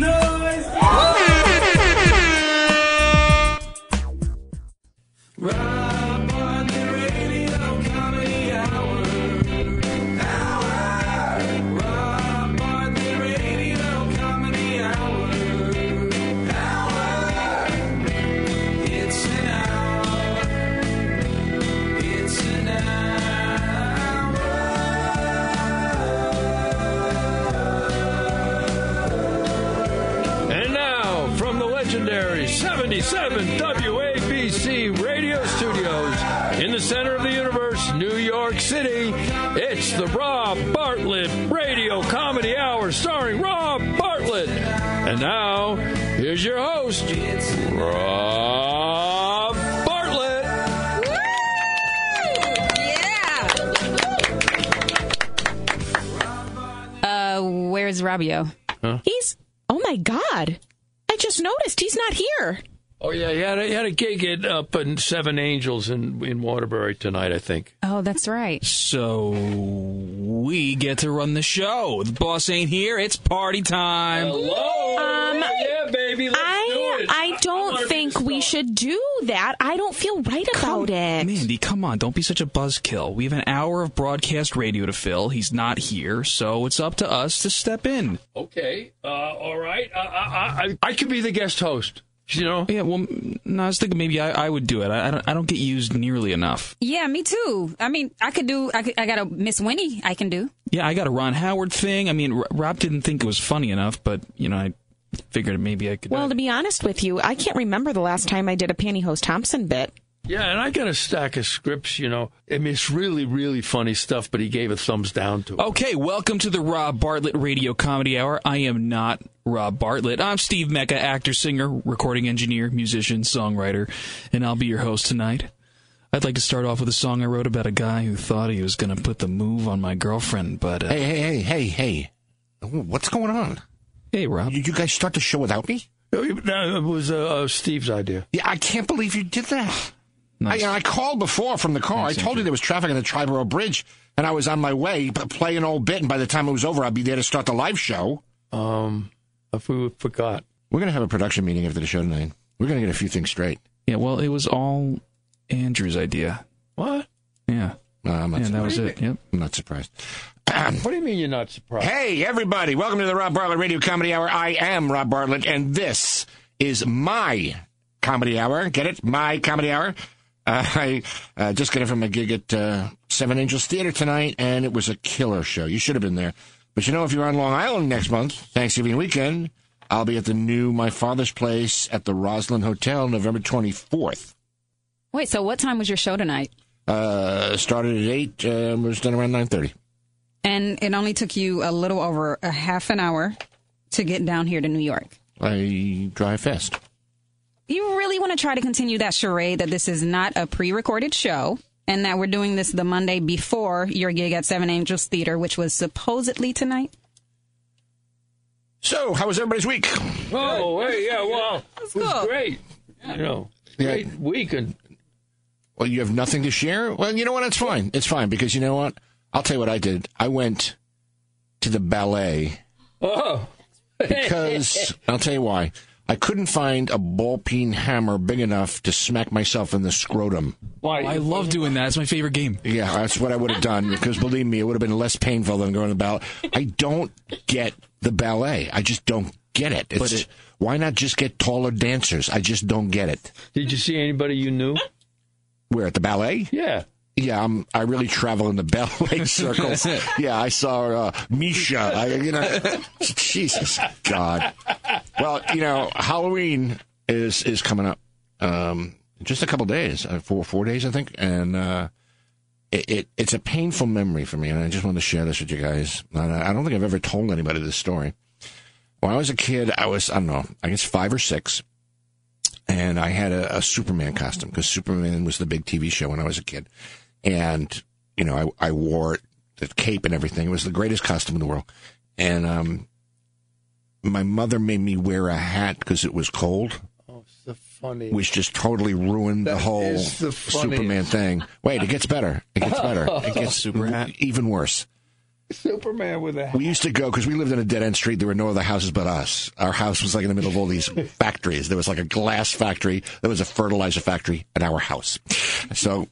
And where's Rabio? He's. Oh my God. I just noticed he's not here. Oh, yeah, he had a, he had a gig at, up in Seven Angels in, in Waterbury tonight, I think. Oh, that's right. So we get to run the show. The boss ain't here. It's party time. Hello. Um, yeah, baby. Let's I do it. I don't wanna think we should do that. I don't feel right about it. Mandy, come on, don't be such a buzzkill. We have an hour of broadcast radio to fill. He's not here, so it's up to us to step in. Okay. Uh, all right. I, I, I, I could be the guest host. You know. Yeah, well, no, I was thinking maybe I, I would do it. I, I don't, I don't get used nearly enough. Yeah, me too. I mean, I could do. I, could, I got a Miss Winnie. I can do. Yeah, I got a Ron Howard thing. I mean, R- Rob didn't think it was funny enough, but you know, I figured maybe I could. Uh, well, to be honest with you, I can't remember the last time I did a Pantyhose Thompson bit. Yeah, and I got a stack of scripts. You know, I mean, it's really, really funny stuff. But he gave a thumbs down to it. Okay, welcome to the Rob Bartlett Radio Comedy Hour. I am not Rob Bartlett. I'm Steve Mecca, actor, singer, recording engineer, musician, songwriter, and I'll be your host tonight. I'd like to start off with a song I wrote about a guy who thought he was going to put the move on my girlfriend, but uh, Hey, hey, hey, hey, hey. What's going on? hey, Rob. You, you guys start the show without me? No, it was uh, uh, Steve's idea. Yeah, I can't believe you did that. Nice. I, I called before from the car. Nice I told you there was traffic on the Triborough Bridge, and I was on my way, p- play an old bit, and by the time it was over, I'd be there to start the live show. Um, if we forgot. We're going to have a production meeting after the show tonight. We're going to get a few things straight. Yeah, well, it was all Andrew's idea. What? Yeah, Uh, I'm, not yeah, that was it. Yep. I'm not surprised. What do you mean you're not surprised? Hey, everybody. Welcome to the Rob Bartlett Radio Comedy Hour. I am Rob Bartlett, and this is my comedy hour. Get it? My comedy hour. Uh, I uh, just got it from a gig at uh, Seven Angels Theater tonight, and it was a killer show. You should have been there. But you know, if you're on Long Island next month, Thanksgiving weekend, I'll be at the new My Father's Place at the Roslyn Hotel November 24th. Wait. So, what time was your show tonight? Uh, started at 8, uh, was done around 9.30. And it only took you a little over a half an hour to get down here to New York. I drive fast. You really want to try to continue that charade that this is not a pre-recorded show and that we're doing this the Monday before your gig at Seven Angels Theater, which was supposedly tonight? So, how was everybody's week? Oh, hey, yeah, well, it was cool. great. You know, Yeah. great week. And Well, you have nothing to share? Well, you know what? It's fine. It's fine because you know what? I'll tell you what I did. I went to the ballet oh, because I'll tell you why. I couldn't find a ball peen hammer big enough to smack myself in the scrotum. why? I love doing that. It's my favorite game. Yeah, that's what I would have done because believe me, it would have been less painful than going to the ballet. I don't get the ballet. I just don't get it. It's, But it- why not just get taller dancers? I just don't get it. Did you see anybody you knew? Where at the ballet? Yeah. Yeah, I'm, I really travel in the ballet circles. yeah, I saw uh, Misha. I, you know, Jesus God. Well, you know, Halloween is is coming up. Um, just a couple days, uh, four four days, I think, and uh, it, it it's a painful memory for me, and I just want to share this with you guys. I I don't think I've ever told anybody this story. When I was a kid, I was I don't know, I guess five or six, and I had a, a Superman costume because Superman was the big TV show when I was a kid, and you know I I wore the cape and everything. It was the greatest costume in the world, and um, my mother made me wear a hat because it was cold, Oh, it's the funny. which just totally ruined the whole the. Superman thing. Wait, it gets better. It gets better. It gets Super hat. even worse. Superman with a hat. We used to go because we lived in a dead end street. There were no other houses but us. Our house was like in the middle of all these factories. There was like a glass factory, there was a fertilizer factory, and our house. So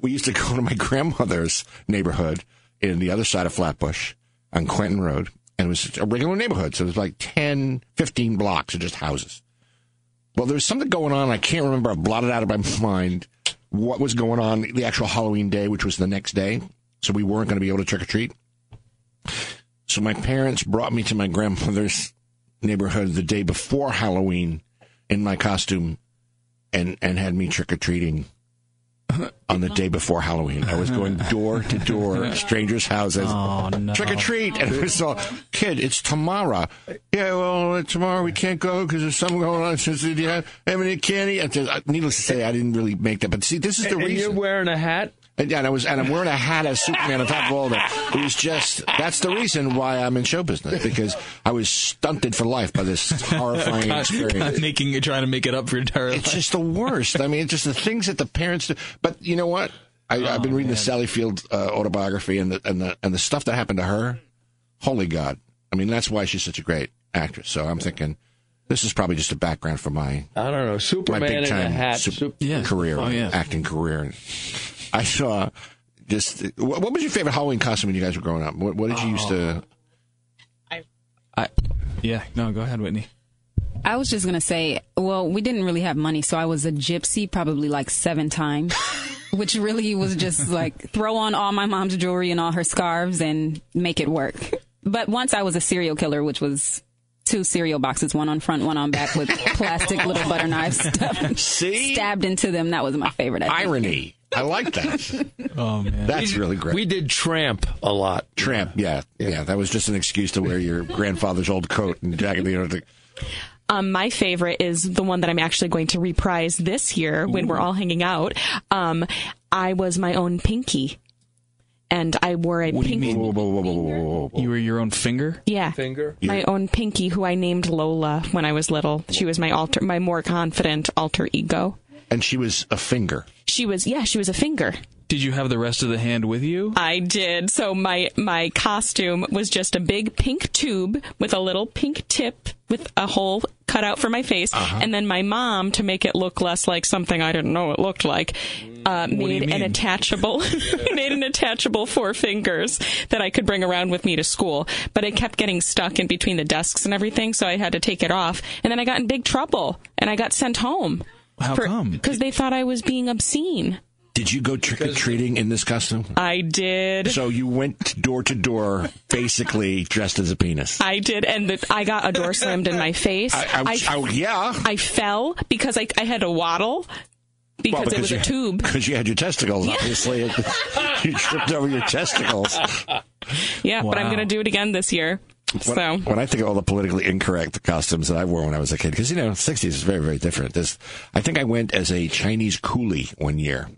we used to go to my grandmother's neighborhood in the other side of Flatbush on Quentin Road, and it was a regular neighborhood. So it was like 10, 15 blocks of just houses. Well, there was something going on. I can't remember. I've blotted out of my mind what was going on the actual Halloween day, which was the next day. So we weren't going to be able to trick or treat. So my parents brought me to my grandmother's neighborhood the day before Halloween in my costume and, and had me trick or treating on the day before Halloween. I was going door to door, strangers' houses. Oh, no. Trick or treat. And it was all, kid, it's tomorrow. Yeah, well, tomorrow we can't go because there's something going on. Since you have, have any candy? Needless to say, I didn't really make that. But see, this is the And you're wearing a hat. And, and I was, and I'm wearing a hat as Superman on top of all that. It was just that's the reason why I'm in show business because I was stunted for life by this horrifying experience. making it, trying to make it up for your entire It's life. just the worst. I mean, it's just the things that the parents do. But you know what? I, I've been reading the Sally Field uh, autobiography and the and the and the stuff that happened to her. Holy God! I mean, that's why she's such a great actress. So I'm thinking. This is probably just a background for my I don't know. my Superman big in a time hat. sup- Sup- Yeah. career, Oh, yeah. acting career. I saw just what, what was your favorite Halloween costume when you guys were growing up? What, what did you used to? Oh. I, I, yeah, no, go ahead, Whitney. I was just gonna say, well, we didn't really have money, so I was a gypsy probably like seven times, which really was just like throw on all my mom's jewelry and all her scarves and make it work. But once I was a serial killer, which was two cereal boxes, one on front, one on back, with plastic little butter knives stuffed, See stabbed into them. That was my favorite. I think. irony. I like that. Oh man, That's really great. We did tramp a lot. Tramp, yeah, yeah, That was just an excuse to wear your grandfather's old coat and jacket. You know, to, Um, my favorite is the one that I'm actually going to reprise this year when we're all hanging out. Um, I was my own pinky. And I wore a What do you pinky. mean? whoa, whoa, whoa, whoa, whoa, whoa, whoa. you were your own finger. Yeah. Finger. My own pinky, who I named Lola when I was little. She was my alter, my more confident alter ego. And she was a finger. She was, yeah, she was a finger. Did you have the rest of the hand with you? I did. So my my costume was just a big pink tube with a little pink tip with a hole cut out for my face, and then my mom, to make it look less like something I didn't know it looked like, uh, made an attachable made an attachable four fingers that I could bring around with me to school. But it kept getting stuck in between the desks and everything, so I had to take it off, and then I got in big trouble, and I got sent home. How come? Because they thought I was being obscene. Did you go trick or treating in this costume? I did. So you went door to door, basically dressed as a penis. I did, and the, I got a door slammed in my face. I, I, I, oh, yeah. I fell because I, I had to waddle because it was a tube. Because you had your testicles, obviously. you tripped over your testicles. Yeah, but I'm going to do it again this year. When, So when I think of all the politically incorrect costumes that I wore when I was a kid, because you know, '60s is very, very different. This, I think I went as a Chinese coolie one year.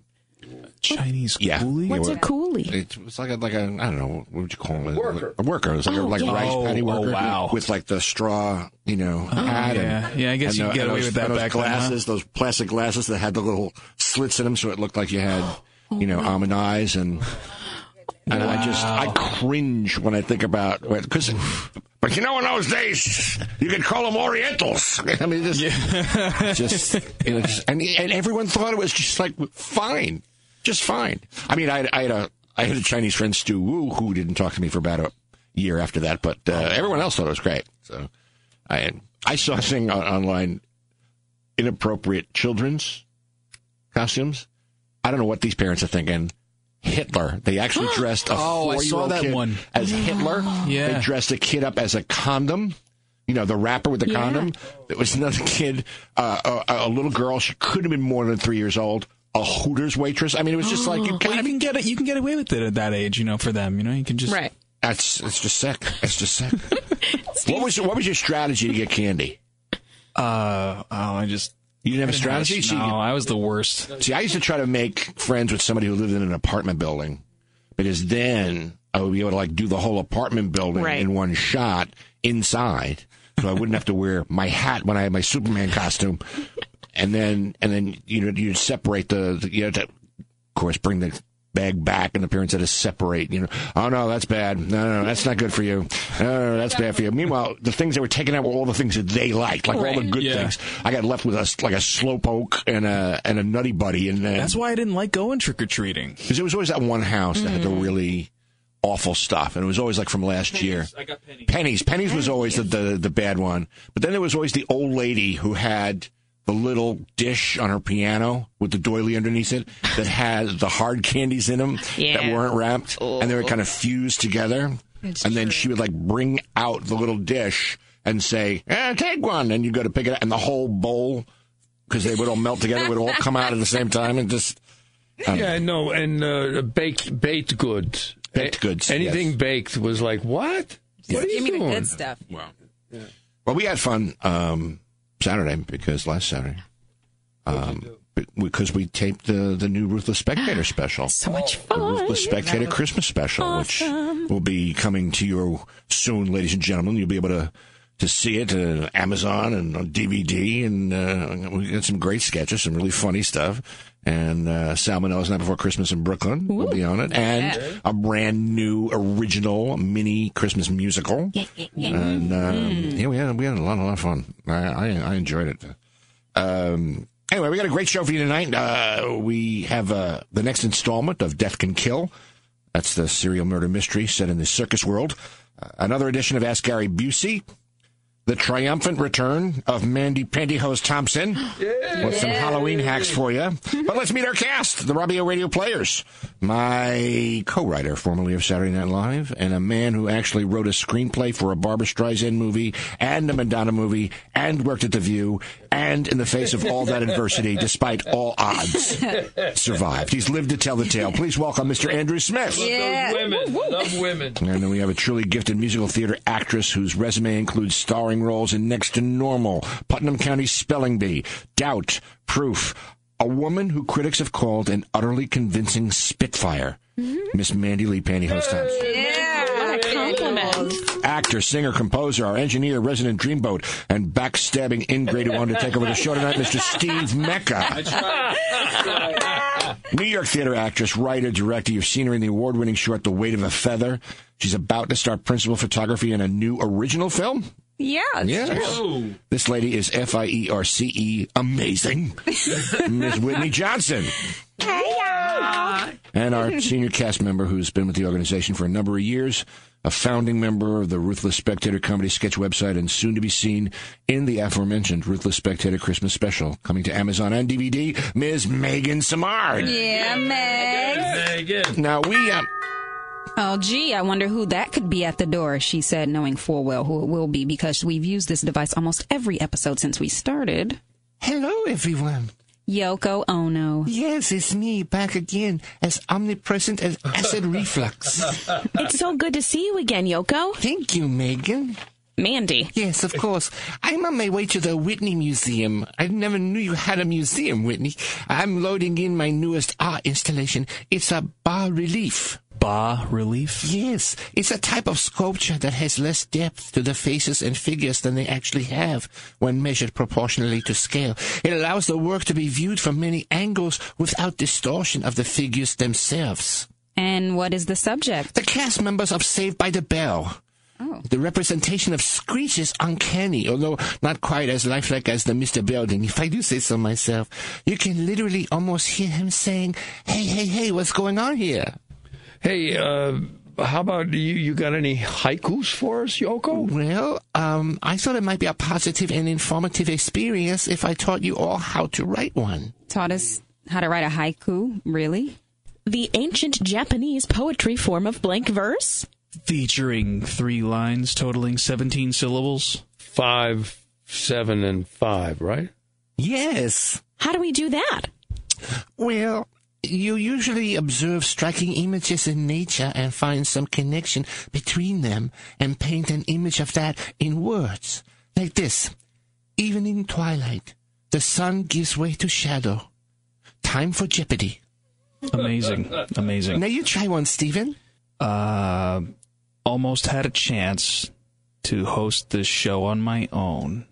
Chinese Yeah. coolie. what's a coolie? It was like a like a I don't know what would you call it? Worker. A worker. It was like a Oh, like a yeah. rice Oh, patty oh, worker. wow. With like the straw, you know, oh, hat yeah. and Yeah, I guess you could get away those- with that those back then, huh? glasses, those plastic glasses that had the little slits in them, so it looked like you had, oh, you know, almond eyes and. And I just I cringe when I think about because, but you know, in those days you could call them Orientals. I mean, just, just, you know, just and and everyone thought it was just like fine, just fine. I mean, I, I had a I had a Chinese friend Stu Wu who didn't talk to me for about a year after that, but uh, everyone else thought it was great. So I I saw a thing on, online inappropriate children's costumes. I don't know what these parents are thinking. Hitler. They actually dressed a Oh, I saw four-year-old kid one. as Hitler. Yeah. They dressed a kid up as a condom. You know, the rapper with the Yeah. condom. There was another kid, uh, a, a little girl. She couldn't have been more than three years old. A Hooters waitress. I mean, it was just like you Well, you of. can get it. You can get away with it at that age. You know, for them. You know, you can just Right. That's it's just sick. It's just sick. what was what was your strategy to get candy? Uh, oh, I just You didn't have a strategy. See, No, I was the worst. See, I used to try to make friends with somebody who lived in an apartment building because then I would be able to like do the whole apartment building Right. in one shot inside. So I wouldn't have to wear my hat when I had my Superman costume. And then, and then, you know, you'd separate the, the you had to, of course, bring the bag back, and the parents had to separate. You know, oh no, that's bad. No, no, no that's not good for you. No, no, no, that's bad for you. Meanwhile, the things they were taking out were all the things that they liked, like all the good Yeah. things. I got left with a like a slowpoke and a and a nutty buddy, and uh, That's why I didn't like going trick or treating. because there was always that one house that had the Mm. really awful stuff, and it was always like from last year. I got pennies. Pennies. Pennies was always the, the the bad one. But then there was always the old lady who had the little dish on her piano with the doily underneath it that had the hard candies in them that weren't wrapped, and they were kind of fused together. and then she would like bring out the little dish and say, eh, "Take one," and you go to pick it up, and the whole bowl because they would all melt together would all come out at the same time and just. Yeah, no, and uh, baked baked goods. Baked goods, Anything yes. baked was like what? What are you Give me the doing? good stuff. Well, we had fun um, Saturday because last Saturday, um, because we taped the the new Ruthless Spectator special, So much the fun. Ruthless Spectator Christmas special, which will be coming to you soon, ladies and gentlemen. You'll be able to to see it uh, Amazon and on DVD, and uh, we got some great sketches, some really funny stuff. And uh, Salmonella's Night Before Christmas in Brooklyn will be on it, and a brand new original mini Christmas musical. And um, yeah, we had we had a lot, a lot of fun. I I, I enjoyed it. Um, anyway, we got a great show for you tonight. Uh, we have uh, the next installment of Death Can Kill. That's the serial murder mystery set in the circus world. Uh, another edition of Ask Gary Busey. The triumphant return of Mandy Pantyhose Thompson with some Halloween hacks for you. But let's meet our cast, the Robbie O Radio Players. My co-writer, formerly of Saturday Night Live, and a man who actually wrote a screenplay for a Barbra Streisand movie and a Madonna movie and worked at The View and in the face of all that adversity, despite all odds, survived. He's lived to tell the tale. Please welcome Mr. Andrew Smith. Those women, love women. And then we have a truly gifted musical theater actress whose resume includes starring roles in Next to Normal, Putnam County Spelling Bee, Doubt, Proof, a woman who critics have called an utterly convincing Spitfire, mm-hmm. Miss Mandy Lee Pantyhose Thompson. What a compliment. Actor, singer, composer, our engineer, resident dreamboat, and backstabbing ingrate who wanted to take over the show tonight, Mr. Steve Mecca. New York theater actress, writer, director. You've seen her in the award winning short The Weight of a Feather. She's about to start principal photography in a new original film. Yeah. Yes. This lady is F I E R C E amazing. Miss Whitney Johnson. Hey, And our senior cast member who's been with the organization for a number of years, a founding member of the Ruthless Spectator comedy sketch website, and soon to be seen in the aforementioned Ruthless Spectator Christmas special coming to Amazon and DVD, Ms. Megan Samard. Yeah, Meg. Megan. Now, we. Uh, Oh, gee, I wonder who that could be at the door, she said, knowing full well who it will be because we've used this device almost every episode since we started. Hello, everyone. Yoko Ono. Yes, it's me back again as omnipresent as acid reflux. It's so good to see you again, Yoko. Thank you, Megan. Mandy. Yes, of course. I'm on my way to the Whitney Museum. I never knew you had a museum, Whitney. I'm loading in my newest art installation. It's a bas relief. Bas relief. Yes, it's a type of sculpture that has less depth to the faces and figures than they actually have when measured proportionally to scale. It allows the work to be viewed from many angles without distortion of the figures themselves. And what is the subject? The cast members of Saved by the Bell. The representation of Screech is uncanny, although not quite as lifelike as the Mr. Belding, if I do say so myself. You can literally almost hear him saying, Hey, hey, hey, what's going on here? Hey, uh, how about you? You got any haikus for us, Yoko? Well, um, I thought it might be a positive and informative experience if I taught you all how to write one. Taught us how to write a haiku? Really? The ancient Japanese poetry form of blank verse? Featuring three lines totaling 17 syllables. Five, seven, and five, right? Yes. How do we do that? Well, you usually observe striking images in nature and find some connection between them and paint an image of that in words. Like this. Evening twilight. The sun gives way to shadow. Time for jeopardy. Amazing. Amazing. Now you try one, Stephen. Uh, almost had a chance to host this show on my own,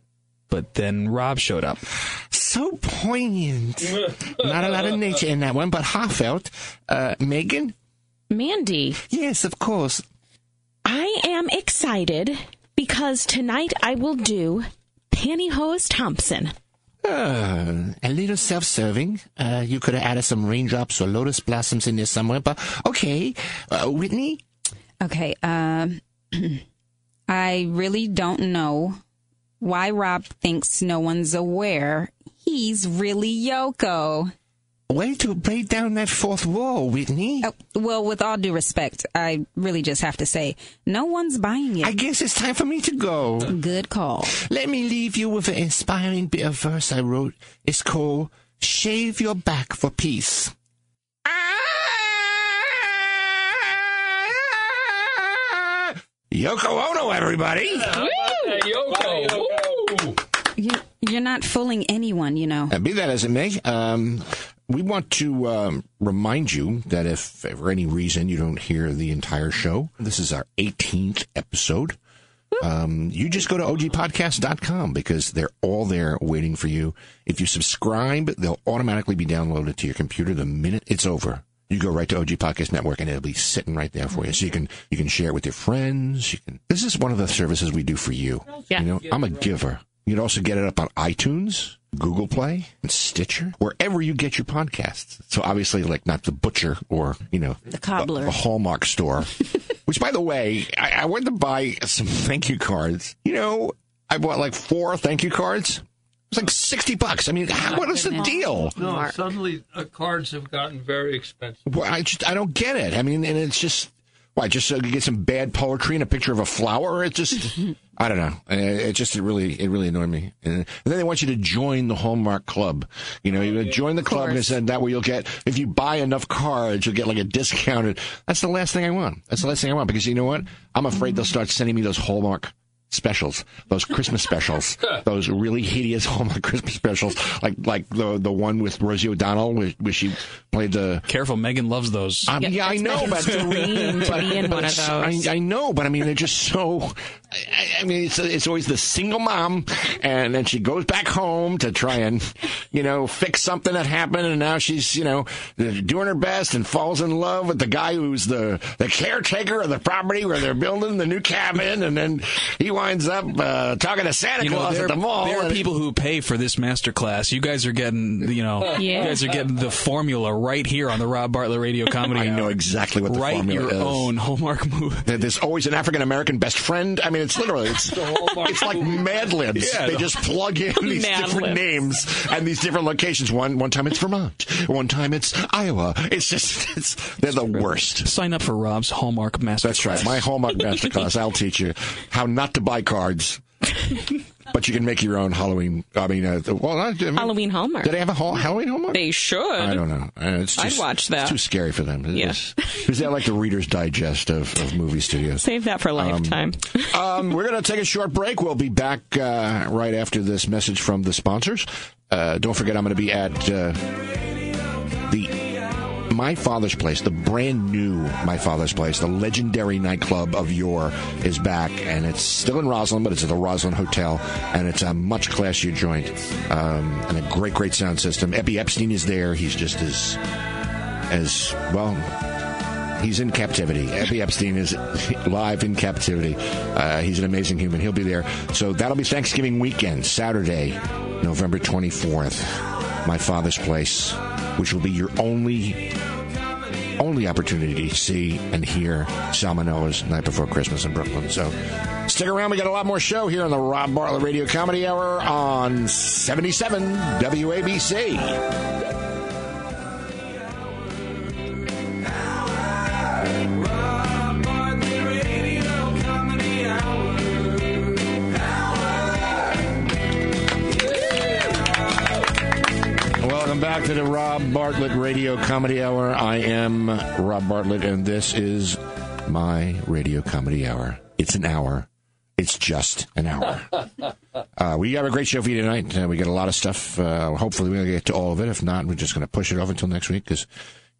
but then Rob showed up. so poignant. Not a lot of nature in that one, but heartfelt. Uh, Megan? Mandy, Yes, of course. I am excited because tonight I will do Pantyhose Thompson. Uh, a little self-serving. Uh, you could have added some raindrops or lotus blossoms in there somewhere, but okay. Uh, Whitney? Okay. Um, I really don't know why Rob thinks no one's aware. He's really Yoko. Way to break down that fourth wall, Whitney. Oh, well, with all due respect, I really just have to say, no one's buying it. I guess it's time for me to go. Good call. Let me leave you with an inspiring bit of verse I wrote. It's called Shave Your Back for Peace. Yoko Ono, everybody. Yoko. Woo! You, you're not fooling anyone, you know. Uh, be that as it may, um, we want to um, remind you that if for any reason you don't hear the entire show, this is our 18th episode. Um, you just go to ogpodcast.com because they're all there waiting for you. If you subscribe, they'll automatically be downloaded to your computer the minute it's over. You go right to OG Podcast Network and it'll be sitting right there for you. So you can you can share it with your friends. You can. This is one of the services we do for you. Yeah. You know, I'm a giver. You can also get it up on iTunes, Google Play, and Stitcher, wherever you get your podcasts. So obviously, like not the butcher or you know The cobbler. the Hallmark store. Which, by the way, I, I went to buy some thank you cards. You know, I bought like four thank you cards. It was like sixty bucks. I mean, how, what is the deal? No, suddenly uh, cards have gotten very expensive. Well, I just I don't get it. I mean, and it's just why just so you get some bad poetry and a picture of a flower. It just I don't know. Uh, It just it really it really annoyed me. And, and then they want you to join the Hallmark Club. You know, you join the club and it said that way you'll get if you buy enough cards you'll get like a discounted. That's the last thing I want. That's the last thing I want because you know what? I'm afraid they'll start sending me those Hallmark specials, those Christmas specials, those really hideous Hallmark Christmas specials, like like the the one with Rosie O'Donnell, where, where she played the. Careful, Megan loves those. Um, yeah, I know, Megan's but dream to be in one of those. I, I know, but I mean, they're just so. I, I mean, it's it's always the single mom, and then she goes back home to try and, you know, fix something that happened, and now she's you know doing her best and falls in love with the guy who's the the caretaker of the property where they're building the new cabin, and then he winds up uh, talking to Santa you know, Claus there, at the mall. there are people who pay for this master class. You guys are getting, you know, Yeah. you guys are getting the formula right here on the Rob Bartlett Radio Comedy I know exactly what the Write formula your is. own Hallmark movie. There's always an African American best friend. I mean, it's literally it's, it's like Mad Libs. Yeah, they the- just plug in these Mad different Libs. names and these different locations. One one time it's Vermont. One time it's Iowa. It's just it's they're the worst. Sign up for Rob's Hallmark master That's right. My Hallmark master class. I'll teach you how not to buy cards. But you can make your own Halloween. I mean, uh, well, I, mean, Halloween Hallmark. Do they have a ha- Halloween Hallmark? They should. I don't know. Uh, It's I'd watch that. It's too scary for them. Yeah. Because they're like the Reader's Digest of, of movie studios. Save that for lifetime. Um, we're going to take a short break. We'll be back uh, right after this message from the sponsors. Uh, don't forget, I'm going to be at uh, the My Father's Place, the brand new My Father's Place, the legendary nightclub of yore, is back, and it's still in Roslyn, but it's at the Roslyn Hotel, and it's a much classier joint, um, and a great, great sound system. Eppy Epstein is there. He's just as, as well. He's in captivity. Eppy Epstein is live in captivity. Uh, he's an amazing human. He'll be there. So that'll be Thanksgiving weekend, Saturday, November 24th. My Father's Place, which will be your only only opportunity to see and hear Salmonella's Night Before Christmas in Brooklyn. So stick around. We got a lot more show here on the Rob Bartlett Radio Comedy Hour on 77 WABC. Back to the Rob Bartlett Radio Comedy Hour. I am Rob Bartlett, and this is my Radio Comedy Hour. It's an hour. It's just an hour. Uh, we have a great show for you tonight. Uh, we got a lot of stuff. Uh, hopefully, we'll get to all of it. If not, we're just going to push it off until next week because,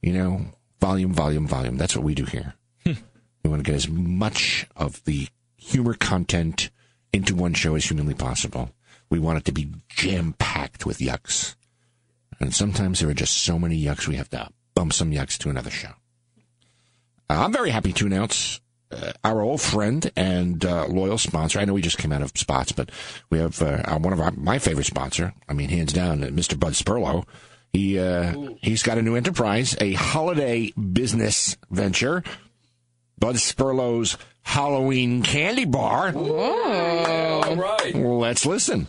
you know, volume, volume, volume. That's what we do here. we want to get as much of the humor content into one show as humanly possible. we want it to be jam packed with yucks. And sometimes there are just so many yucks we have to bump some yucks to another show. Uh, I'm very happy to announce uh, our old friend and uh, loyal sponsor. I know we just came out of spots, but we have uh, one of our, my favorite sponsor. I mean, hands down, Mr. Bud Sperlo. He uh, he's got a new enterprise, a holiday business venture. Bud Sperlo's Halloween Candy Bar. All right. Let's listen.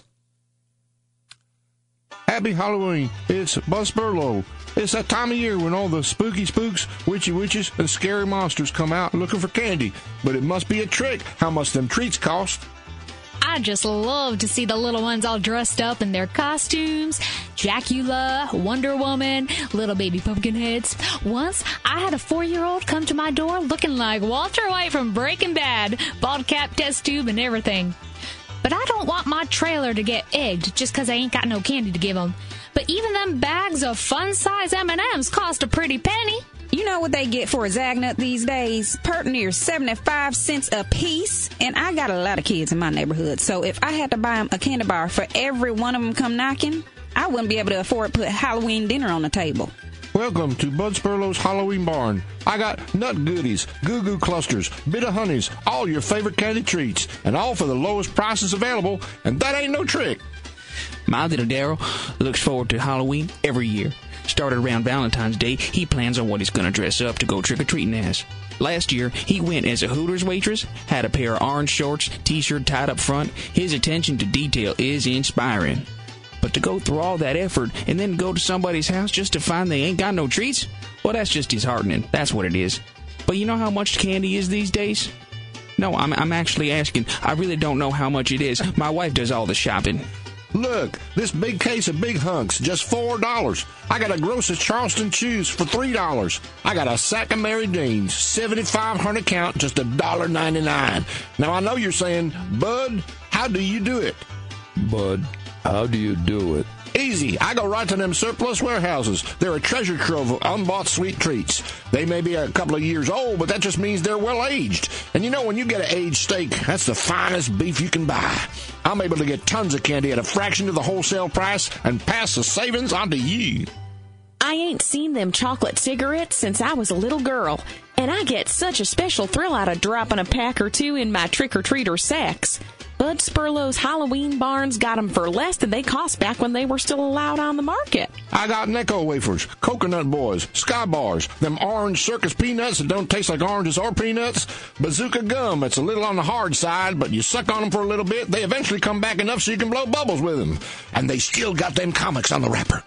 Happy Halloween. It's Bud Sperlo. It's that time of year when all the spooky spooks, witchy witches, and scary monsters come out looking for candy. But it must be a trick how much them treats cost. I just love to see the little ones all dressed up in their costumes. Dracula, Wonder Woman, little baby pumpkin heads. Once, I had a four year old come to my door looking like Walter White from Breaking Bad, bald cap, test tube, and everything. But I don't want my trailer to get egged just 'cause I ain't got no candy to give 'em. But even them bags of fun size M&Ms cost a pretty penny. You know what they get for a Zagnut these days? Pert near 75 cents a piece. And I got a lot of kids in my neighborhood, so if I had to buy them a candy bar for every one of them come knocking, I wouldn't be able to afford to put Halloween dinner on the table. Welcome to Bud Sperlo's Halloween Barn. I got nut goodies, goo goo clusters, Bit-O-Honeys, all your favorite candy treats, and all for the lowest prices available, and that ain't no trick. My little Daryl looks forward to Halloween every year. Started around Valentine's Day, he plans on what he's going to dress up to go trick or treating as. Last year, he went as a Hooters waitress, had a pair of orange shorts, t shirt tied up front. His attention to detail is inspiring. But to go through all that effort and then go to somebody's house just to find they ain't got no treats? Well, that's just disheartening. That's what it is. But you know how much candy is these days? No, I'm, I'm actually asking. I really don't know how much it is. My wife does all the shopping. Look, this big case of big hunks, just four dollars. I got a gross of Charleston chews for three dollars. I got a sack of Mary Jane's, seventy-five hundred count, just a dollar ninety-nine. Now I know you're saying, Bud, how do you do it? Bud, how do you do it? Easy. I go right to them surplus warehouses. They're a treasure trove of unbought sweet treats. They may be a couple of years old, but that just means they're well aged. And you know, when you get an aged steak, that's the finest beef you can buy. I'm able to get tons of candy at a fraction of the wholesale price and pass the savings on to you. I ain't seen them chocolate cigarettes since I was a little girl, and I get such a special thrill out of dropping a pack or two in my trick or treater sacks. Bud Sperlo's Halloween barns got them for less than they cost back when they were still allowed on the market. I got Necco wafers, coconut boys, sky bars, them orange circus peanuts that don't taste like oranges or peanuts, bazooka gum that's a little on the hard side, but you suck on them for a little bit, they eventually come back enough so you can blow bubbles with them. And they still got them comics on the wrapper.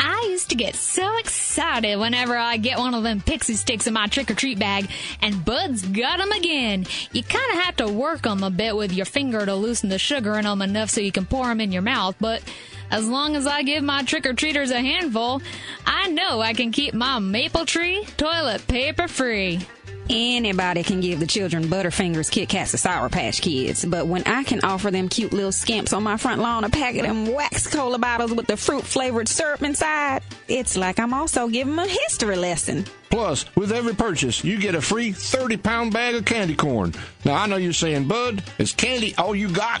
I used to get so excited whenever I get one of them pixie sticks in my trick or treat bag, and Bud's got 'em again. You kind of have to work 'em a bit with your finger to loosen the sugar in 'em enough so you can pour 'em in your mouth, but as long as I give my trick or treaters a handful, I know I can keep my maple tree toilet paper free. Anybody can give the children Butterfingers, Kit Kats, or Sour Patch Kids, but when I can offer them cute little scamps on my front lawn a pack of them wax cola bottles with the fruit flavored syrup inside, it's like I'm also giving them a history lesson. Plus, with every purchase, you get a free 30 pound bag of candy corn. Now, I know you're saying, Bud, is candy all you got?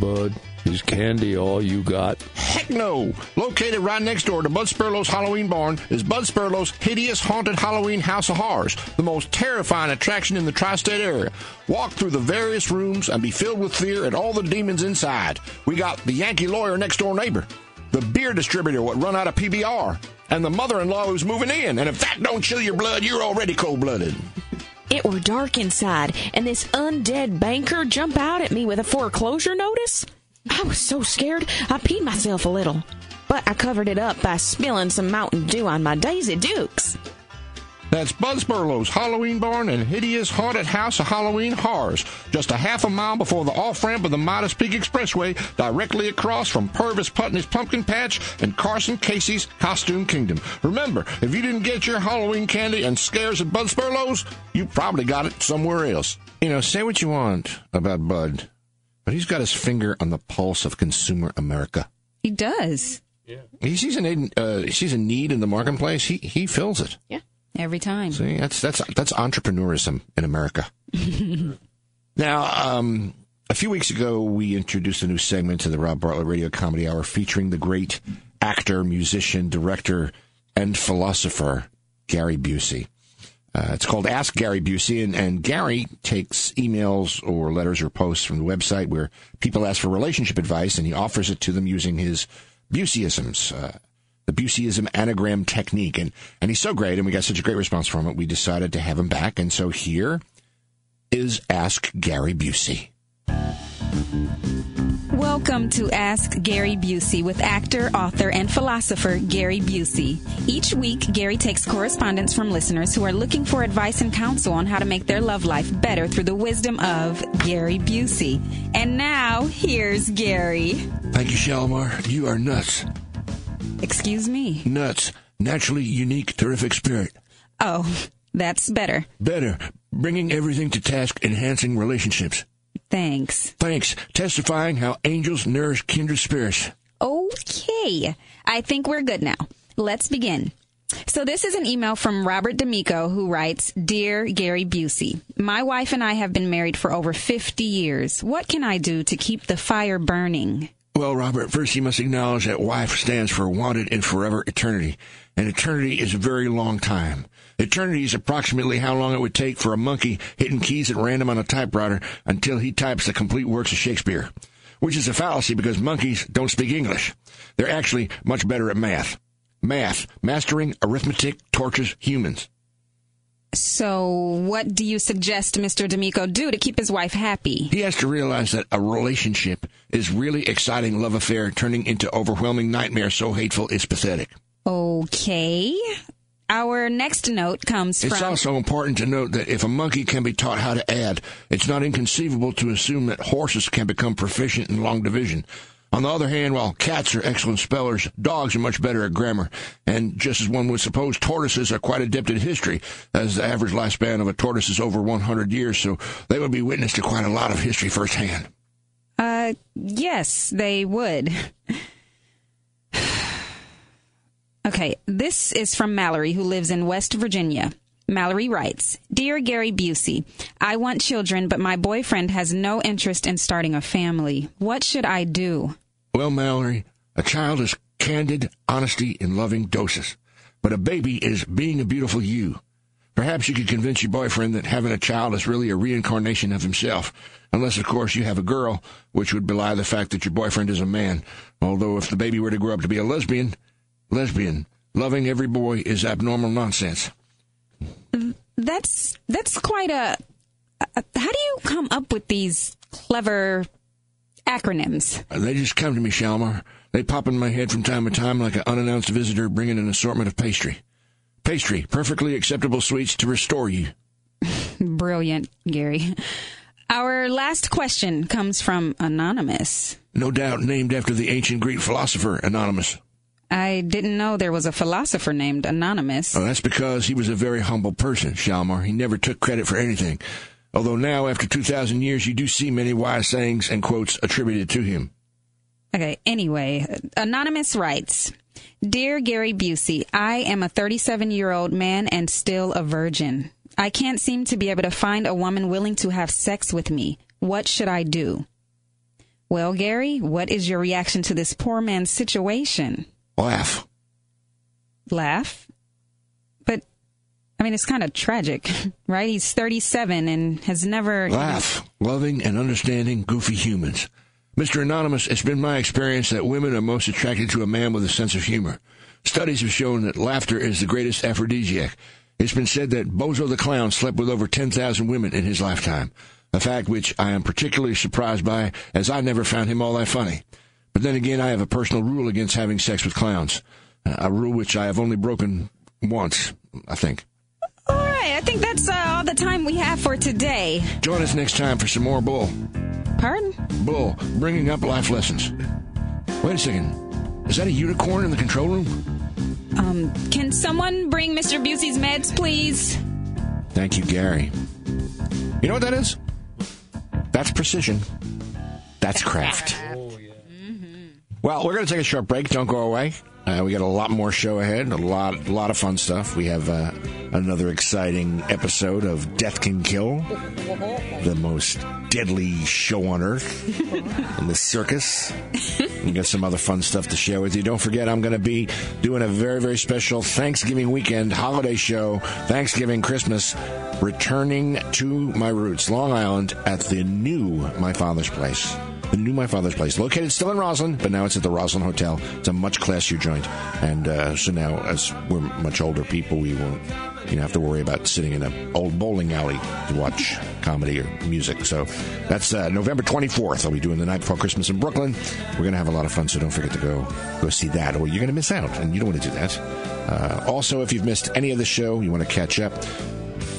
Bud, is candy all you got? Heck no! Located right next door to Bud Sperlo's Halloween Barn is Bud Sperlo's hideous haunted Halloween House of Horrors, the most terrifying attraction in the tri state area. Walk through the various rooms and be filled with fear at all the demons inside. We got the Yankee lawyer next door neighbor, the beer distributor what run out of PBR, and the mother in law who's moving in. And if that don't chill your blood, you're already cold blooded. It were dark inside, and this undead banker jump out at me with a foreclosure notice. I was so scared I peed myself a little, but I covered it up by spilling some Mountain Dew on my Daisy Dukes. That's Bud Sperlo's Halloween Barn and hideous haunted house of Halloween horrors, just a half a mile before the off ramp of the Midas Peak Expressway, directly across from Purvis Putney's Pumpkin Patch and Carson Casey's Costume Kingdom. Remember, if you didn't get your Halloween candy and scares at Bud Sperlo's, you probably got it somewhere else. You know, say what you want about Bud, but he's got his finger on the pulse of consumer America. He does. He sees a need, uh, he sees a need in the marketplace. He he fills it. Yeah, every time. See, that's that's that's entrepreneurism in America. now, um, a few weeks ago, we introduced a new segment to the Rob Bartlett Radio Comedy Hour featuring the great actor, musician, director, and philosopher, Gary Busey. Uh, it's called Ask Gary Busey, and, and Gary takes emails or letters or posts from the website where people ask for relationship advice, and he offers it to them using his Buseyisms, uh, the Buseyism anagram technique. And, and he's so great, and we got such a great response from it, we decided to have him back. And so here is Ask Gary Busey. Welcome to Ask Gary Busey with actor, author, and philosopher Gary Busey. Each week, Gary takes correspondence from listeners who are looking for advice and counsel on how to make their love life better through the wisdom of Gary Busey. And now, here's Gary. Thank you, Shalimar. You are nuts. Excuse me. Nuts. Naturally unique, terrific spirit. Oh, that's better. Better. Bringing everything to task, enhancing relationships. Thanks. Thanks. Testifying how angels nourish kindred spirits. Okay. I think we're good now. Let's begin. So this is an email from Robert D'Amico who writes, Dear Gary Busey, my wife and I have been married for over 50 years. What can I do to keep the fire burning? Well, Robert, first you must acknowledge that wife stands for wanted in forever eternity. And eternity is a very long time. Eternity is approximately how long it would take for a monkey hitting keys at random on a typewriter until he types the complete works of Shakespeare. Which is a fallacy because monkeys don't speak English. They're actually much better at math. Math, mastering arithmetic, tortures humans. So what do you suggest Mr. D'Amico do to keep his wife happy? He has to realize that a relationship is really exciting love affair turning into overwhelming nightmare so hateful it's pathetic. Okay. Our next note comes It's from. also important to note that if a monkey can be taught how to add, it's not inconceivable to assume that horses can become proficient in long division. On the other hand, while cats are excellent spellers, dogs are much better at grammar. And just as one would suppose, tortoises are quite adept at history, as the average lifespan of a tortoise is over 100 years, so they would be witness to quite a lot of history firsthand. Uh, yes, they would. okay, this is from Mallory, who lives in West Virginia. Mallory writes, Dear Gary Busey, I want children, but my boyfriend has no interest in starting a family. What should I do? Well, Mallory, a child is candid honesty in loving doses, but a baby is being a beautiful you. Perhaps you could convince your boyfriend that having a child is really a reincarnation of himself, unless, of course, you have a girl, which would belie the fact that your boyfriend is a man. Although, if the baby were to grow up to be a lesbian, lesbian, loving every boy is abnormal nonsense. That's that's quite a. a how do you come up with these clever acronyms? Uh, they just come to me, Shalmar. They pop in my head from time to time like an unannounced visitor bringing an assortment of pastry. Pastry, perfectly acceptable sweets to restore you. Brilliant, Gary. Our last question comes from Anonymous. No doubt named after the ancient Greek philosopher Anonymous. I didn't know there was a philosopher named Anonymous. Oh, that's because he was a very humble person, Shalmar. He never took credit for anything. Although now, after 2,000 years, you do see many wise sayings and quotes attributed to him. Okay, anyway, Anonymous writes Dear Gary Busey, I am a 37 year old man and still a virgin. I can't seem to be able to find a woman willing to have sex with me. What should I do? Well, Gary, what is your reaction to this poor man's situation? Laugh. Laugh? But, I mean, it's kind of tragic, right? He's 37 and has never. Laugh. Loving and understanding goofy humans. Mr. Anonymous, it's been my experience that women are most attracted to a man with a sense of humor. Studies have shown that laughter is the greatest aphrodisiac. It's been said that Bozo the Clown slept with over 10,000 women in his lifetime, a fact which I am particularly surprised by, as I never found him all that funny. But then again, I have a personal rule against having sex with clowns, a rule which I have only broken once, I think. All right, I think that's uh, all the time we have for today. Join us next time for some more Bull. Pardon? Bull, bringing up life lessons. Wait a second. Is that a unicorn in the control room? Um, can someone bring Mr. Busey's meds, please? Thank you, Gary. You know what that is? That's precision. That's craft. Well, we're going to take a short break. Don't go away. Uh, we got a lot more show ahead. A lot, a lot of fun stuff. We have uh, another exciting episode of Death Can Kill, the most deadly show on earth in the circus. We got some other fun stuff to share with you. Don't forget, I'm going to be doing a very, very special Thanksgiving weekend holiday show, Thanksgiving, Christmas, returning to my roots, Long Island, at the new My Father's Place. The new My Father's Place, located still in Roslyn, but now it's at the Roslyn Hotel. It's a much classier joint, and uh, so now, as we're much older people, we won't, you know, have to worry about sitting in an old bowling alley to watch comedy or music. So that's uh, November 24th. I'll be doing the night before Christmas in Brooklyn. We're gonna have a lot of fun, so don't forget to go go see that, or you're gonna miss out, and you don't want to do that. Uh, also, if you've missed any of the show, you want to catch up.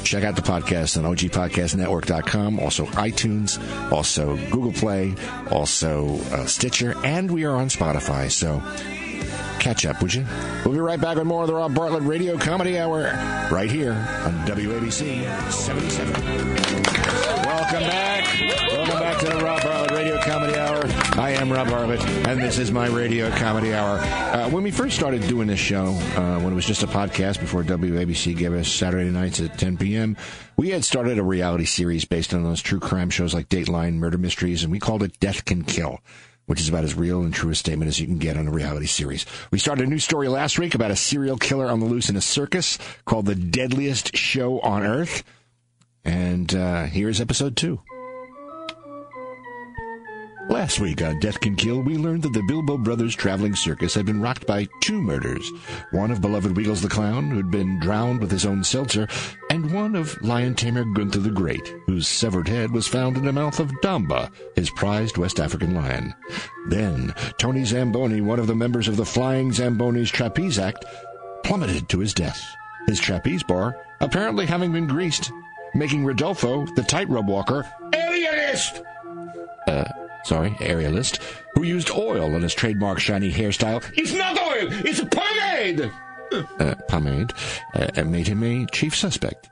Check out the podcast on ogpodcastnetwork.com, also iTunes, also Google Play, also uh, Stitcher, and we are on Spotify. So catch up, would you? We'll be right back with more of the Rob Bartlett Radio Comedy Hour right here on WABC 77. Welcome back. Welcome back to the Rob Bartlett. I am Rob Bartlett, and this is my Radio Comedy Hour. Uh, when we first started doing this show, uh, when it was just a podcast before WABC gave us Saturday nights at 10 p.m., we had started a reality series based on those true crime shows like Dateline, Murder Mysteries, and we called it Death Can Kill which is about as real and true a statement as you can get on a reality series. We started a new story last week about a serial killer on the loose in a circus called The Deadliest Show on Earth. And uh, here's episode two. Last week on Death Can Kill, we learned that the Bilbo Brothers traveling circus had been rocked by two murders. One of beloved Wiggles the Clown, who'd been drowned with his own seltzer, and one of lion tamer Gunther the Great, whose severed head was found in the mouth of Damba, his prized West African lion. Then, Tony Zamboni, one of the members of the Flying Zambonis Trapeze Act, plummeted to his death, his trapeze bar apparently having been greased, making Rodolfo, the tightrope walker, alienist! Uh, sorry, aerialist, who used oil on his trademark shiny hairstyle. It's not oil, it's a pomade! Uh, pomade, uh, made him a chief suspect.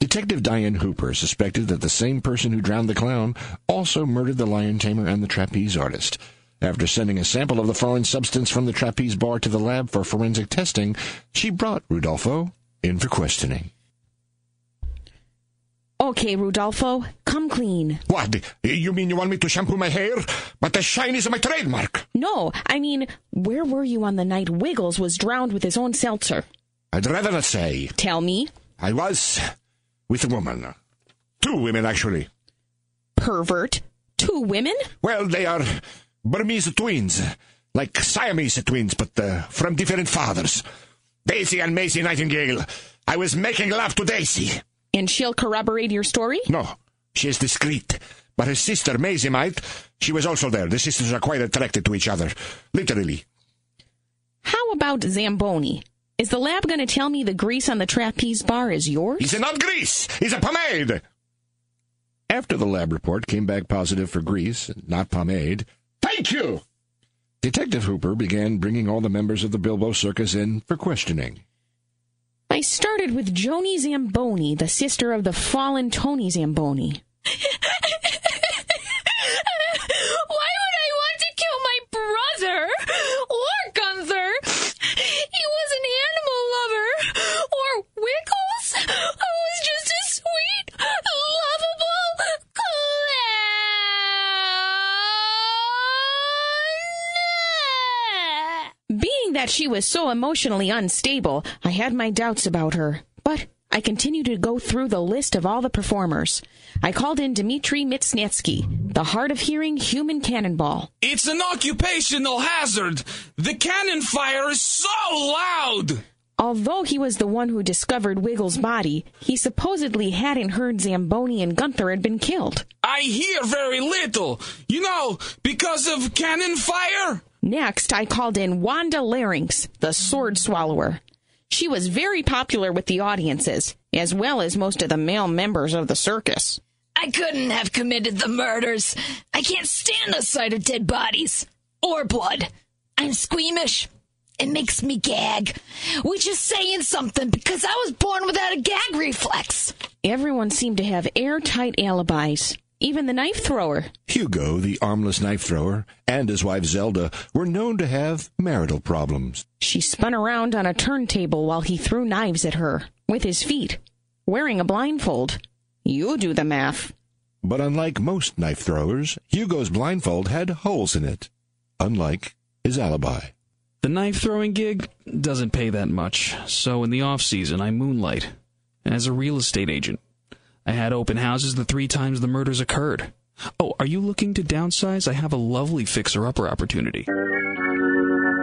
Detective Diane Hooper suspected that the same person who drowned the clown also murdered the lion tamer and the trapeze artist. After sending a sample of the foreign substance from the trapeze bar to the lab for forensic testing, she brought Rudolfo in for questioning. Okay, Rudolfo, come clean. What? You mean you want me to shampoo my hair? But the shine is my trademark. No, I mean, where were you on the night Wiggles was drowned with his own seltzer? I'd rather not say. Tell me. I was with a woman. Two women, actually. Pervert. Two women? Well, they are Burmese twins. Like Siamese twins, but uh, from different fathers. Daisy and Maisie Nightingale. I was making love to Daisy. And she'll corroborate your story? No, she is discreet. But her sister, Maisie might. She was also there. The sisters are quite attracted to each other. Literally. How about Zamboni? Is the lab going to tell me the grease on the trapeze bar is yours? It's not grease. It's a pomade. After the lab report came back positive for grease, not pomade. Thank you! Detective Hooper began bringing all the members of the Bilbo Circus in for questioning. I started with Joni Zamboni, the sister of the fallen Tony Zamboni. Why would I want to kill my brother or Gunther? He was an animal lover. Or Wiggles, who was just a sweet, lovable clown. Being that she was so emotionally unstable, I had my doubts about her. But I continued to go through the list of all the performers. I called in Dmitri Mitsnetsky, the hard of hearing human cannonball. It's an occupational hazard. The cannon fire is so loud. Although he was the one who discovered Wiggles' body, he supposedly hadn't heard Zamboni and Gunther had been killed. I hear very little. You know, because of cannon fire. Next, I called in Wanda Larynx, the sword swallower. She was very popular with the audiences, as well as most of the male members of the circus. I couldn't have committed the murders. I can't stand the sight of dead bodies or blood. I'm squeamish. It makes me gag, which is saying something because I was born without a gag reflex. Everyone seemed to have airtight alibis. Even the knife thrower. Hugo, the armless knife thrower, and his wife Zelda were known to have marital problems. She spun around on a turntable while he threw knives at her with his feet, wearing a blindfold. You do the math. But unlike most knife throwers, Hugo's blindfold had holes in it, unlike his alibi. The knife throwing gig doesn't pay that much, so in the off season I moonlight as a real estate agent. I had open houses the three times the murders occurred. Oh, are you looking to downsize? I have a lovely fixer upper opportunity.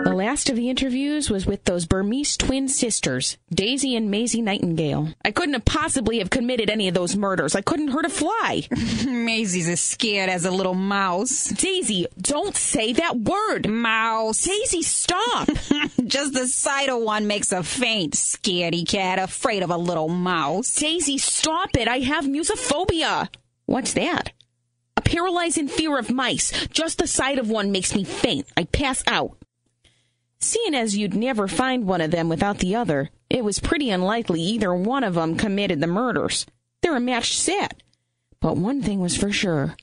The last of the interviews was with those Burmese twin sisters, Daisy and Maisie Nightingale. I couldn't have possibly have committed any of those murders. I couldn't hurt a fly. Maisie's as scared as a little mouse. Daisy, don't say that word. Mouse. Daisy, stop. Just the sight of one makes a faint, scaredy cat, afraid of a little mouse. Daisy, stop it. I have musophobia. What's that? A paralyzing fear of mice. Just the sight of one makes me faint. I pass out. Seeing as you'd never find one of them without the other, it was pretty unlikely either one of of 'em committed the murders. They're a matched set. But one thing was for sure.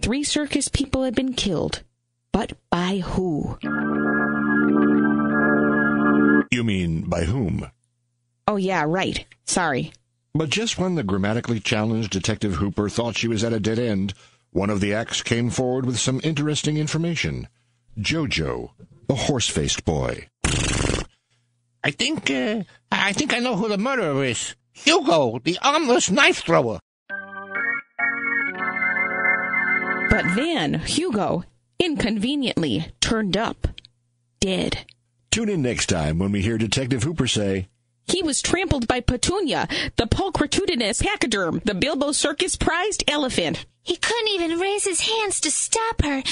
Three circus people had been killed. But by who? You mean by whom? Oh, yeah, right. Sorry. But just when the grammatically challenged Detective Hooper thought she was at a dead end, one of the acts came forward with some interesting information. Jojo, the horse-faced boy. I think, uh, I think I know who the murderer is. Hugo, the armless knife thrower. But then Hugo, inconveniently, turned up. Dead. Tune in next time when we hear Detective Hooper say, He was trampled by Petunia, the pulchritudinous pachyderm, the Bilbo Circus prized elephant. He couldn't even raise his hands to stop her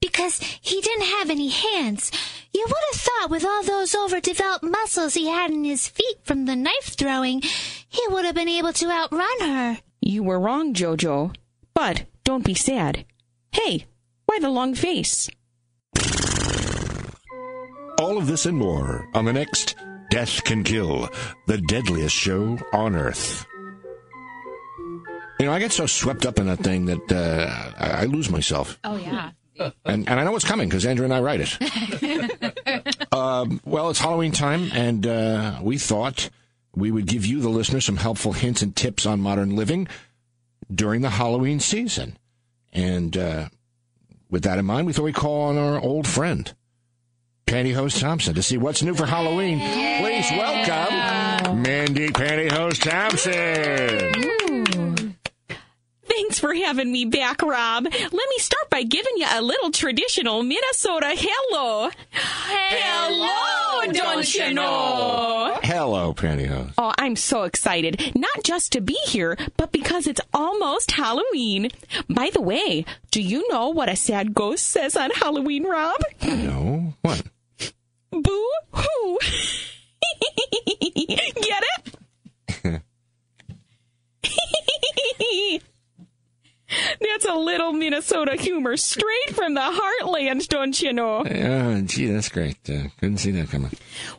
because he didn't have any hands. You would have thought with all those overdeveloped muscles he had in his feet from the knife throwing, he would have been able to outrun her. You were wrong, Jojo. But don't be sad. Hey, why the long face? all of this and more on the next Death Can Kill, the deadliest show on Earth. You know, I get so swept up in that thing that uh, I, I lose myself. Oh, yeah. And, and I know it's coming because Andrew and I write it. um, well, it's Halloween time, and uh, we thought we would give you, the listener, some helpful hints and tips on modern living during the Halloween season. And uh, with that in mind, we thought we'd call on our old friend, Pantyhose Thompson, to see what's new for Halloween. Please welcome Mandy Pantyhose Thompson. Thanks for having me back, Rob. Let me start by giving you a little traditional Minnesota hello. Hello, don't you know? Hello, Pantyhose. Oh, I'm so excited. Not just to be here, but because it's almost Halloween. By the way, do you know what a sad ghost says on Halloween, Rob? No, what? Boo hoo. Get it? That's a little Minnesota humor straight from the heartland, don't you know? Oh, gee, that's great. Uh, couldn't see that coming.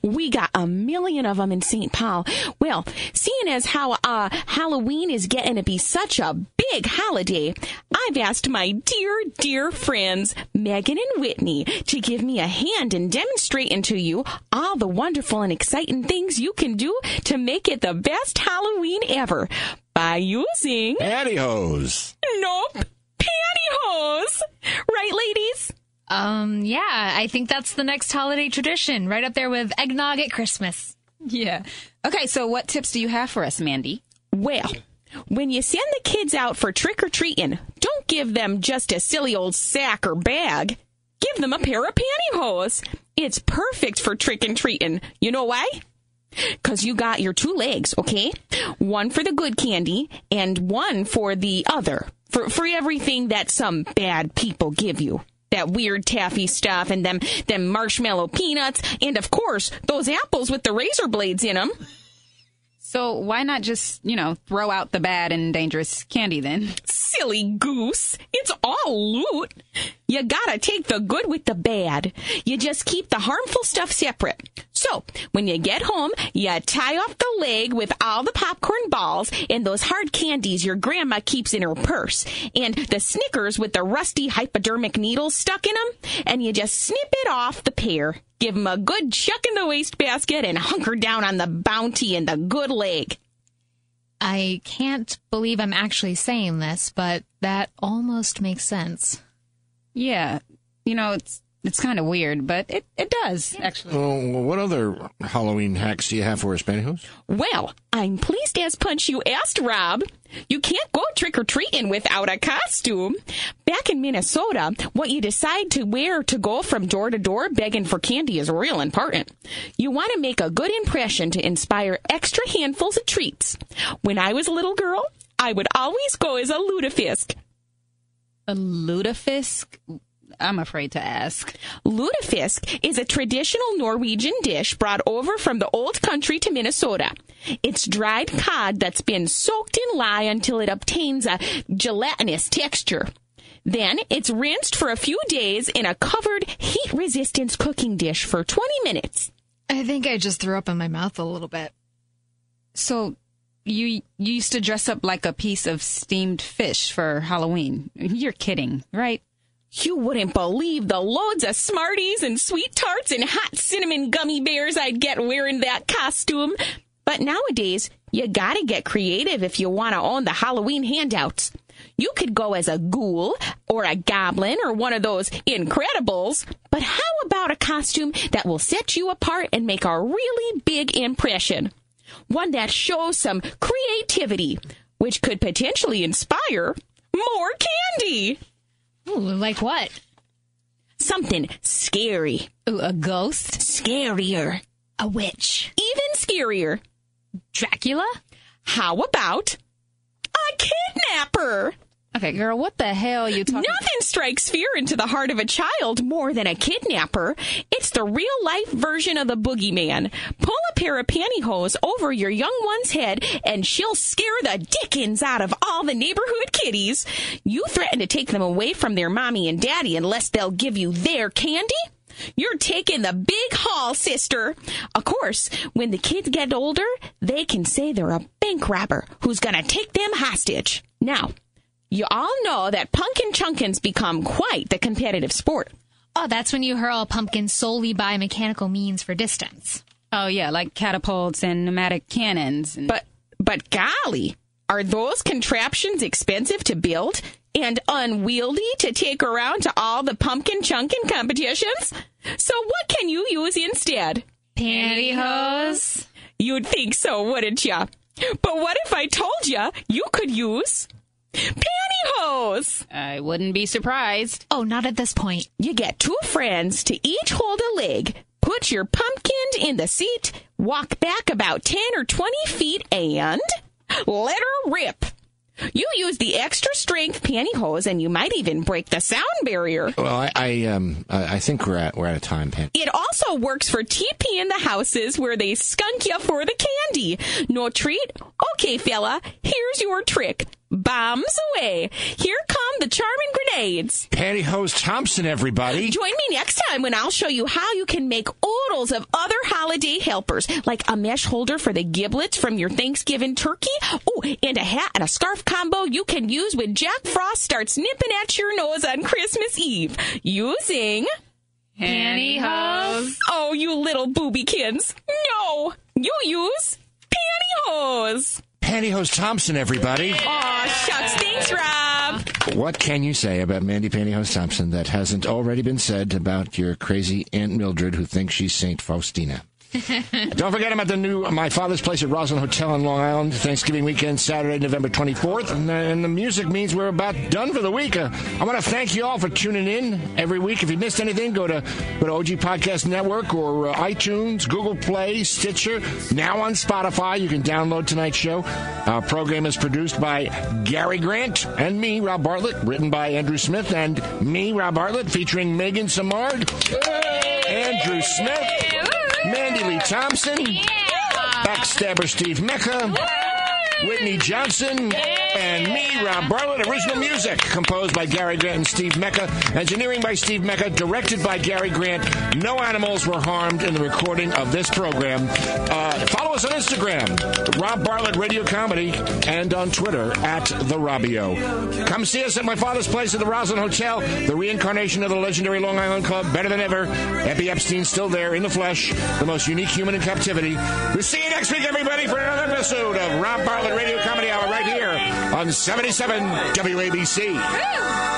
We got a million of them in St. Paul. Well, seeing as how uh, Halloween is getting to be such a big holiday, I've asked my dear, dear friends, Megan and Whitney, to give me a hand in demonstrating to you all the wonderful and exciting things you can do to make it the best Halloween ever by using, Pantyhose. nope, pantyhose. Right, ladies? Um, yeah, I think that's the next holiday tradition, right up there with eggnog at Christmas. Yeah. Okay, so what tips do you have for us, Mandy? Well, when you send the kids out for trick or treating, don't give them just a silly old sack or bag. Give them a pair of pantyhose. It's perfect for trick and treating. You know why? Cause you got your two legs, okay? One for the good candy and one for the other. For, for everything that some bad people give you. That weird taffy stuff and them, them marshmallow peanuts and of course those apples with the razor blades in them. So why not just, you know, throw out the bad and dangerous candy then? Silly goose. It's all loot. You gotta take the good with the bad. You just keep the harmful stuff separate. So, when you get home, you tie off the leg with all the popcorn balls and those hard candies your grandma keeps in her purse, and the Snickers with the rusty hypodermic needles stuck in them, and you just snip it off the pair. Give 'em a good chuck in the wastebasket and hunker down on the bounty and the good leg. I can't believe I'm actually saying this, but that almost makes sense. Yeah, you know, it's it's kind of weird, but it, it does actually. Well, what other Halloween hacks do you have for us, pantyhose? Well, I'm pleased as punch you asked, Rob. You can't go trick or treating without a costume. Back in Minnesota, what you decide to wear to go from door to door begging for candy is real important. You want to make a good impression to inspire extra handfuls of treats. When I was a little girl, I would always go as a lutefisk. A lutefisk? I'm afraid to ask. Lutefisk is a traditional Norwegian dish brought over from the old country to Minnesota. It's dried cod that's been soaked in lye until it obtains a gelatinous texture. Then it's rinsed for a few days in a covered heat resistance cooking dish for 20 minutes. I think I just threw up in my mouth a little bit. So you you used to dress up like a piece of steamed fish for Halloween. You're kidding, right? You wouldn't believe the loads of Smarties and sweet tarts and hot cinnamon gummy bears I'd get wearing that costume. But nowadays, you gotta get creative if you want to own the Halloween handouts. You could go as a ghoul or a goblin or one of those Incredibles. But how about a costume that will set you apart and make a really big impression? One that shows some creativity, which could potentially inspire more candy. Ooh, like what? Something scary. Ooh, a ghost? Scarier. A witch. Even scarier. Dracula? How about a kidnapper? Okay, girl, what the hell you talking Nothing strikes fear into the heart of a child more than a kidnapper. It's the real life version of the boogeyman. Pull a pair of pantyhose over your young one's head and she'll scare the dickens out of all the neighborhood kiddies. You threaten to take them away from their mommy and daddy unless they'll give you their candy? You're taking the big haul, sister. Of course, when the kids get older, they can say they're a bank robber who's gonna take them hostage. Now, you all know that pumpkin chunkins become quite the competitive sport. Oh, that's when you hurl a pumpkin solely by mechanical means for distance. Oh yeah, like catapults and pneumatic cannons. And But but golly, are those contraptions expensive to build and unwieldy to take around to all the pumpkin chunkin competitions? So what can you use instead? Pantyhose? You'd think so, wouldn't ya? But what if I told ya you could use pantyhose? I wouldn't be surprised. Oh, not at this point. You get two friends to each hold a leg. Put your pumpkin in the seat, walk back about 10 or 20 feet, and let her rip. You use the extra strength pantyhose, and you might even break the sound barrier. Well, I, I um, I I think we're at we're out of time, Pan. It also works for TP in the houses where they skunk you for the candy. No treat? Okay, fella, here's your trick. Bombs away. Here come the Charmin grenades. Pantyhose Thompson, everybody. Join me next time when I'll show you how you can make oodles of other holiday helpers, like a mesh holder for the giblets from your Thanksgiving turkey. Oh, and a hat and a scarf combo you can use when Jack Frost starts nipping at your nose on Christmas Eve. Using Pantyhose. Oh, you little boobykins. No! You use pantyhose. Pantyhose Thompson, everybody. Aw, shucks. Thanks, Rob. What can you say about Mandy Pantyhose Thompson that hasn't already been said about your crazy Aunt Mildred who thinks she's Saint Faustina? Don't forget about the new My Father's Place at Roslyn Hotel in Long Island, Thanksgiving weekend, Saturday, November 24th. And, uh, and the music means we're about done for the week. Uh, I want to thank you all for tuning in every week. If you missed anything, go to go to OG Podcast Network or uh, iTunes, Google Play, Stitcher, now on Spotify. You can download tonight's show. Our program is produced by Gary Grant and me, Rob Bartlett, written by Andrew Smith, and me, Rob Bartlett, featuring Megan Samard, Andrew Smith, Mandy Lee Thompson, Backstabber Steve Mecca, Whitney Johnson, and me, Rob Bartlett. Original music composed by Gary Grant and Steve Mecca. Engineering by Steve Mecca. Directed by Gary Grant. No animals were harmed in the recording of this program. Uh, follow us on Instagram, Rob Bartlett Radio Comedy, and on Twitter at The Robbio. Come see us at my father's place at the Roslyn Hotel, the reincarnation of the legendary Long Island Club. Better than ever. Eppy Epstein's still there in the flesh, the most unique human in captivity. We'll see you next week, everybody, for another episode of Rob Bartlett Comedy Hour right here on 77 WABC.